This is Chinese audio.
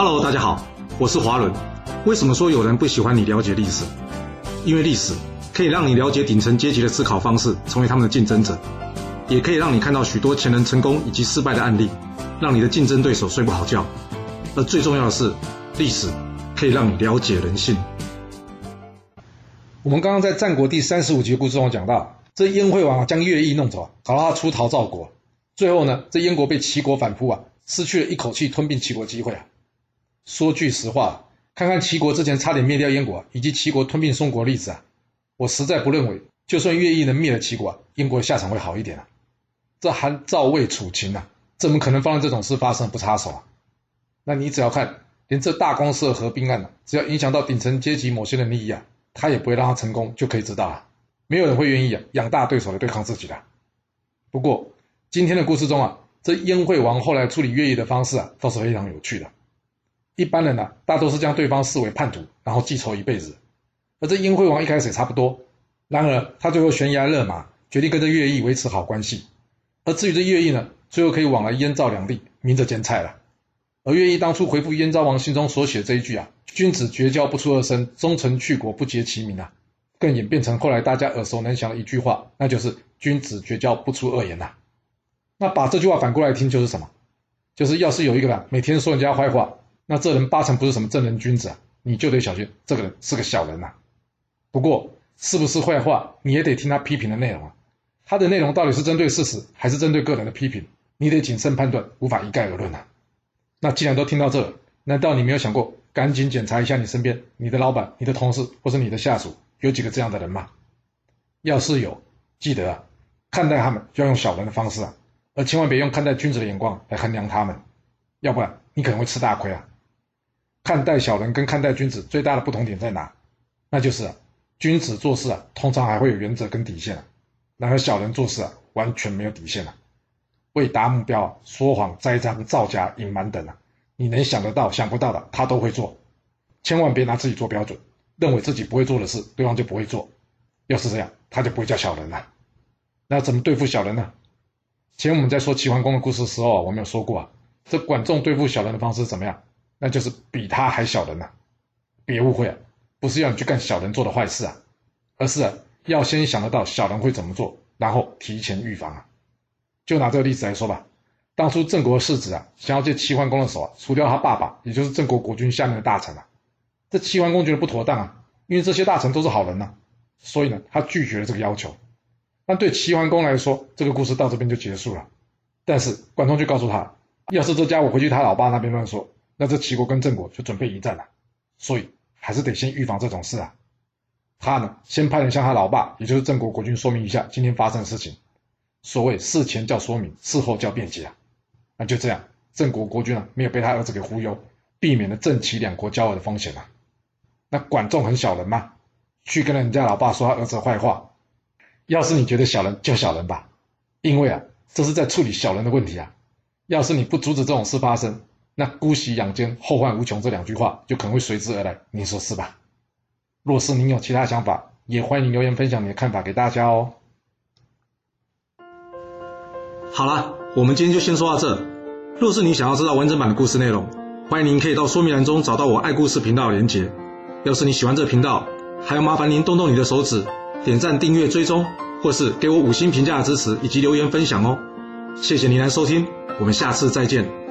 Hello，大家好，我是华伦。为什么说有人不喜欢你了解历史？因为历史可以让你了解顶层阶级的思考方式，成为他们的竞争者，也可以让你看到许多前人成功以及失败的案例，让你的竞争对手睡不好觉。而最重要的是，历史可以让你了解人性。我们刚刚在战国第三十五集故事中讲到，这燕惠王将乐毅弄走，搞到他出逃赵国，最后呢，这燕国被齐国反扑啊，失去了一口气吞并齐国机会啊。说句实话，看看齐国之前差点灭掉燕国，以及齐国吞并宋国的例子啊，我实在不认为，就算乐毅能灭了齐国，燕国下场会好一点啊。这韩赵魏楚秦啊，怎么可能放任这种事发生不插手啊？那你只要看，连这大公司的合并案呢，只要影响到顶层阶级某些人利益啊，他也不会让他成功，就可以知道啊，没有人会愿意啊养大对手来对抗自己的。不过今天的故事中啊，这燕惠王后来处理乐毅的方式啊，倒是非常有趣的。一般人呢，大都是将对方视为叛徒，然后记仇一辈子。而这殷惠王一开始也差不多，然而他最后悬崖勒马，决定跟这乐毅维持好关系。而至于这乐毅呢，最后可以往来燕赵两地，明着煎菜了。而乐毅当初回复燕昭王信中所写这一句啊，“君子绝交不出二声，忠臣去国不结其名”啊，更演变成后来大家耳熟能详的一句话，那就是“君子绝交不出恶言”呐。那把这句话反过来听，就是什么？就是要是有一个人每天说人家坏话。那这人八成不是什么正人君子啊，你就得小心，这个人是个小人呐。不过是不是坏话，你也得听他批评的内容啊。他的内容到底是针对事实，还是针对个人的批评，你得谨慎判断，无法一概而论呐。那既然都听到这了，难道你没有想过，赶紧检查一下你身边，你的老板、你的同事或是你的下属，有几个这样的人吗？要是有，记得啊，看待他们就要用小人的方式啊，而千万别用看待君子的眼光来衡量他们，要不然你可能会吃大亏啊。看待小人跟看待君子最大的不同点在哪？那就是君子做事啊，通常还会有原则跟底线然而小人做事啊，完全没有底线了。为达目标，说谎、栽赃、造假、隐瞒等啊，你能想得到、想不到的，他都会做。千万别拿自己做标准，认为自己不会做的事，对方就不会做。要是这样，他就不会叫小人了。那怎么对付小人呢？前我们在说齐桓公的故事的时候，我们有说过啊，这管仲对付小人的方式怎么样？那就是比他还小人呐！别误会啊，不是要你去干小人做的坏事啊，而是，要先想得到小人会怎么做，然后提前预防啊。就拿这个例子来说吧，当初郑国世子啊，想要借齐桓公的手啊，除掉他爸爸，也就是郑国国君下面的大臣啊。这齐桓公觉得不妥当啊，因为这些大臣都是好人呐，所以呢，他拒绝了这个要求。但对齐桓公来说，这个故事到这边就结束了。但是管仲就告诉他，要是这家伙回去他老爸那边乱说。那这齐国跟郑国就准备一战了，所以还是得先预防这种事啊。他呢，先派人向他老爸，也就是郑国国君说明一下今天发生的事情。所谓事前叫说明，事后叫辩解啊。那就这样，郑国国君啊，没有被他儿子给忽悠，避免了郑齐两国交恶的风险啊。那管仲很小人吗？去跟人家老爸说他儿子坏话？要是你觉得小人，就小人吧，因为啊，这是在处理小人的问题啊。要是你不阻止这种事发生，那姑息养奸，后患无穷这两句话就可能会随之而来，您说是吧？若是您有其他想法，也欢迎留言分享你的看法给大家哦。好了，我们今天就先说到这。若是你想要知道完整版的故事内容，欢迎您可以到说明栏中找到我爱故事频道的连结。要是你喜欢这频道，还要麻烦您动动你的手指，点赞、订阅、追踪，或是给我五星评价的支持以及留言分享哦。谢谢您来收听，我们下次再见。